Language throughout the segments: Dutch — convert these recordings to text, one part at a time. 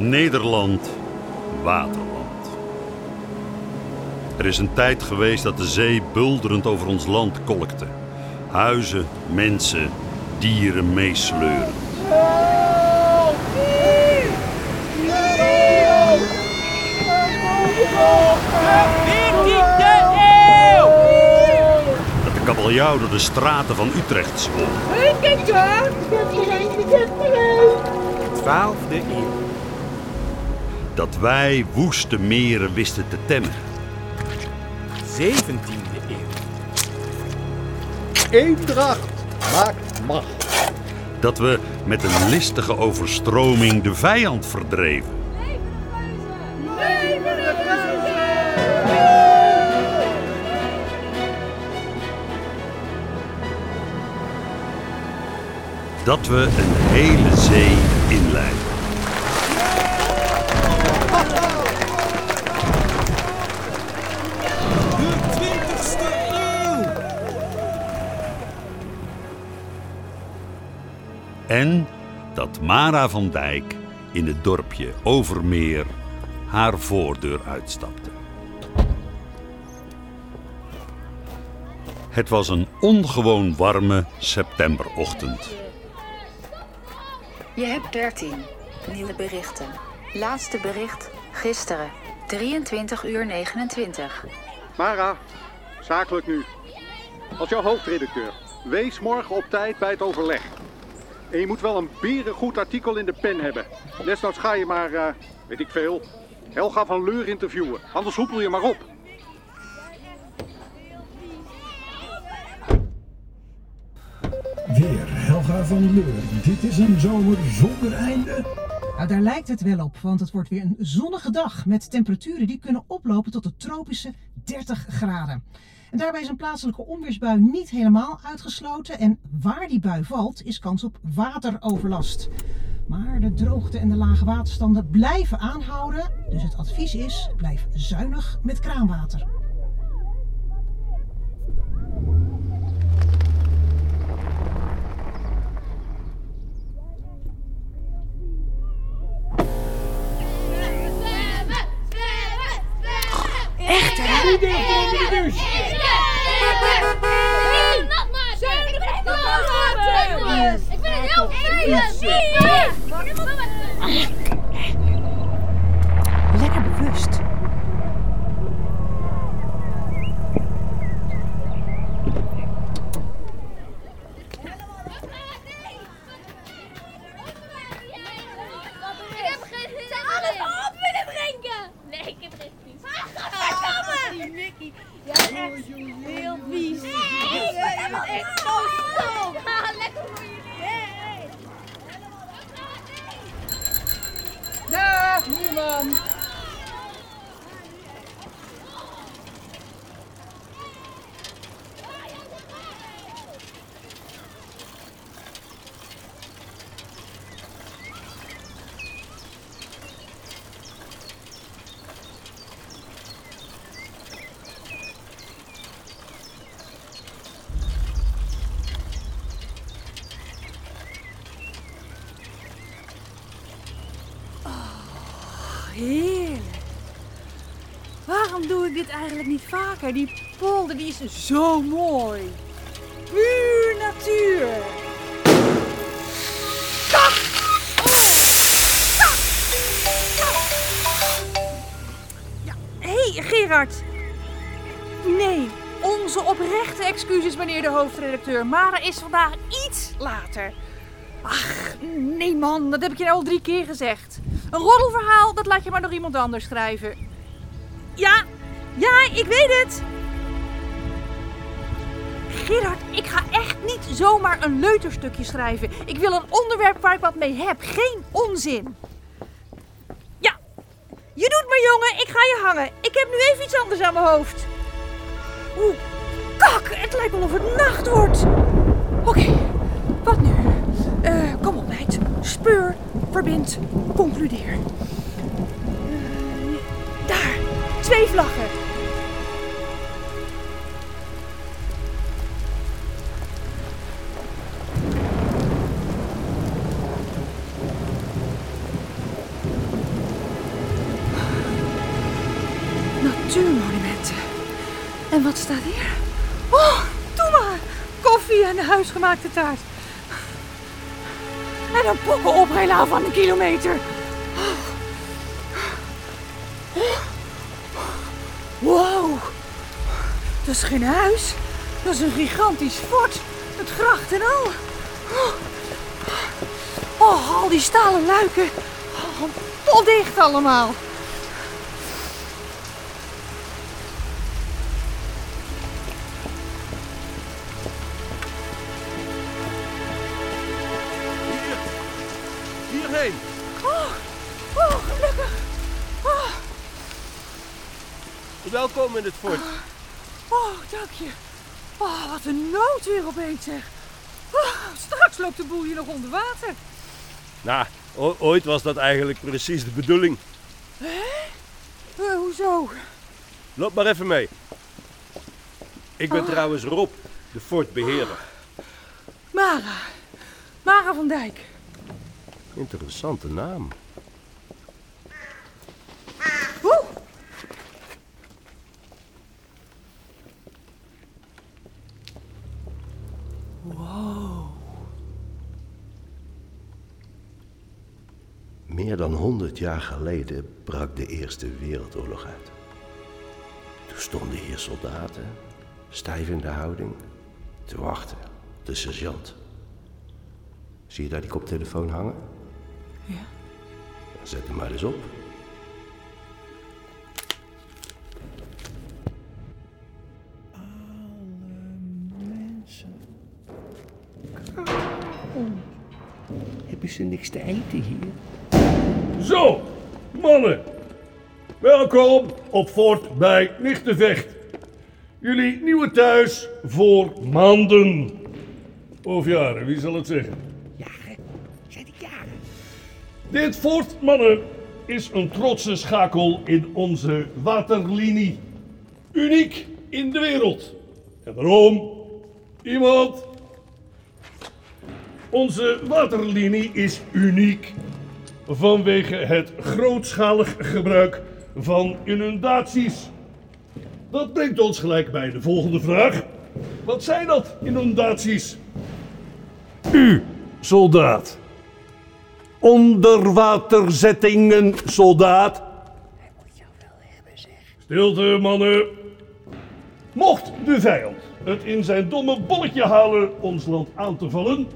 Nederland, waterland. Er is een tijd geweest dat de zee bulderend over ons land kolkte. Huizen, mensen, dieren meesleuren. Dat de kabeljauw door de straten van Utrecht zwom. Twaalfde eeuw. Dat wij woeste meren wisten te temmen. Zeventiende eeuw. Eendracht maakt macht. Dat we met een listige overstroming de vijand verdreven. Dat we een hele zee inleiden. En dat Mara van Dijk in het dorpje Overmeer haar voordeur uitstapte. Het was een ongewoon warme septemberochtend. Je hebt 13 nieuwe berichten. Laatste bericht gisteren, 23 uur 29. Mara, zakelijk nu. Als jouw hoofdredacteur, wees morgen op tijd bij het overleg. En je moet wel een berengoed artikel in de pen hebben. Desnoods ga je maar, eh, weet ik veel, Helga van Leur interviewen. Anders hoepel je maar op. Weer Helga van Leur. Dit is een zomer zonder einde. Nou, daar lijkt het wel op, want het wordt weer een zonnige dag met temperaturen die kunnen oplopen tot de tropische 30 graden. En daarbij is een plaatselijke onweersbui niet helemaal uitgesloten en waar die bui valt is kans op wateroverlast. Maar de droogte en de lage waterstanden blijven aanhouden, dus het advies is blijf zuinig met kraanwater. Echt hè? Ik vind het heel vervelend. Lekker bewust. Ik heb geen zin in. Alles op willen drinken. Nee, ik heb geen vies. Godverdomme. Nicky, jij bent echt heel vies. Nee, ik ben echt zo stom. Lekker voor jullie. Dag, buurman. Heerlijk. Waarom doe ik dit eigenlijk niet vaker? Die polder die is zo mooi. Puur natuur. Ja, hé hey, Gerard. Nee, onze oprechte excuses, meneer de hoofdredacteur. Mara is vandaag iets later. Ach, nee man, dat heb ik je al drie keer gezegd. Een roddelverhaal, dat laat je maar door iemand anders schrijven. Ja, ja, ik weet het. Gerard, ik ga echt niet zomaar een leuterstukje schrijven. Ik wil een onderwerp waar ik wat mee heb, geen onzin. Ja, je doet maar jongen, ik ga je hangen. Ik heb nu even iets anders aan mijn hoofd. Oeh, kak, het lijkt wel of het nacht wordt. Oké, wat nu? Eh, kom op, meid. Speur, Verbind, Concludeer. Eh, daar, twee vlaggen. Natuurmonumenten. En wat staat hier? Oh, doe maar! Koffie en de huisgemaakte taart. En een pokken oprijlaan van een kilometer. Wow. Dat is geen huis. Dat is een gigantisch fort. Met gracht en al. Oh, al die stalen luiken. Oh, potdicht allemaal. Welkom in het fort. oh, dank je. Oh, wat een nood weer opeens zeg. Oh, straks loopt de boel hier nog onder water. Nou, ooit was dat eigenlijk precies de bedoeling. Eh, hoezo? Loop maar even mee. Ik ben trouwens Rob, de fortbeheerder. Mara. Mara van Dijk. Interessante naam. Meer dan 100 jaar geleden brak de Eerste Wereldoorlog uit. Toen stonden hier soldaten, stijf in de houding, te wachten op de sergeant. Zie je daar die koptelefoon hangen? Ja. Zet hem maar eens op. Hebben ze niks te eten hier? Zo, mannen. Welkom op Fort bij Nichtenvecht. Jullie nieuwe thuis voor maanden. Of jaren, wie zal het zeggen? Jaren? Zijn die jaren? Dit fort, mannen, is een trotse schakel in onze waterlinie. Uniek in de wereld. En waarom? Iemand? Onze waterlinie is uniek vanwege het grootschalig gebruik van inundaties. Dat brengt ons gelijk bij de volgende vraag. Wat zijn dat, inundaties? U, soldaat. Onderwaterzettingen, soldaat. Stilte, mannen. Mocht de vijand het in zijn domme bolletje halen ons land aan te vallen,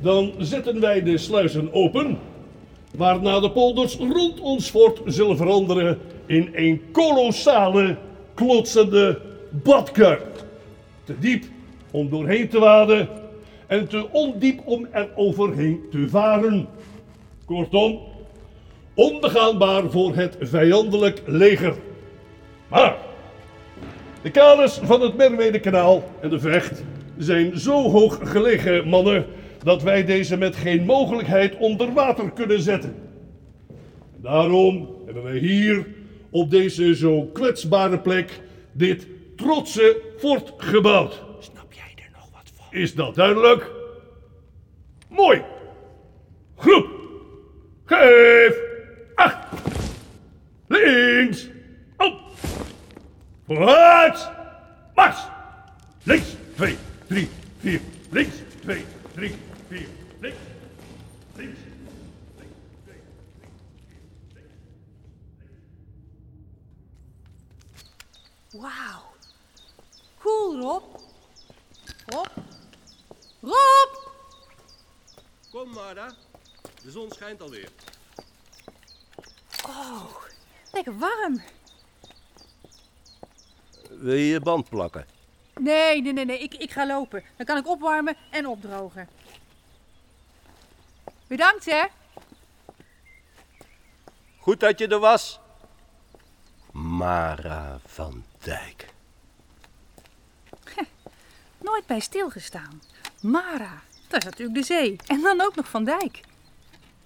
dan zetten wij de sluizen open, waarna de polders rond ons fort zullen veranderen in een kolossale, klotsende badkuip. Te diep om doorheen te waden en te ondiep om er overheen te varen. Kortom, onbegaanbaar voor het vijandelijk leger. Maar de kaders van het Merwede-kanaal en de Vecht zijn zo hoog gelegen, mannen, dat wij deze met geen mogelijkheid onder water kunnen zetten. Daarom hebben wij hier, op deze zo kwetsbare plek, dit trotse fort gebouwd. Snap jij er nog wat van? Is dat duidelijk? Mooi. Groep. Geef. Acht. Links. Op. Vooruit. Mars. Links. Twee. Drie. Vier. Links. Twee. Drie. Vier. Links. Links. Wauw. Cool, Rob. Rob? Rob! Kom, Marda. De zon schijnt alweer. Oh, lekker warm. Wil je je band plakken? Nee, nee, nee, nee. Ik, ik ga lopen. Dan kan ik opwarmen en opdrogen. Bedankt, hè. Goed dat je er was. Mara van Dijk. Nooit bij stilgestaan. Mara, dat is natuurlijk de zee. En dan ook nog Van Dijk.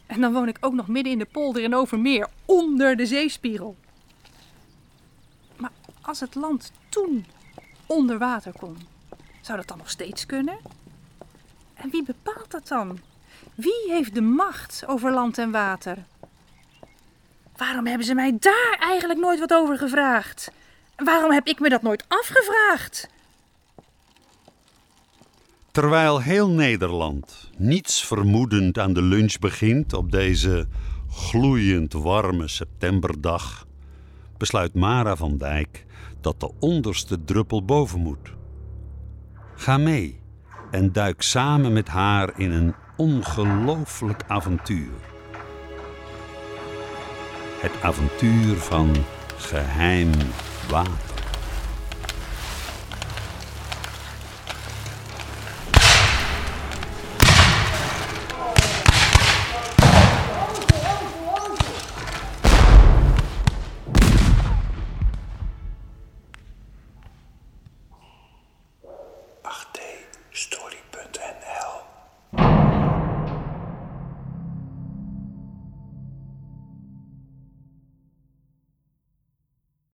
En dan woon ik ook nog midden in de polder in Overmeer, onder de zeespiegel. Maar als het land toen onder water kon, zou dat dan nog steeds kunnen? En wie bepaalt dat dan? Wie heeft de macht over land en water? Waarom hebben ze mij daar eigenlijk nooit wat over gevraagd? Waarom heb ik me dat nooit afgevraagd? Terwijl heel Nederland, niets vermoedend aan de lunch begint op deze gloeiend warme septemberdag, besluit Mara van Dijk dat de onderste druppel boven moet. Ga mee en duik samen met haar in een ongelooflijk avontuur. Het avontuur van geheim water.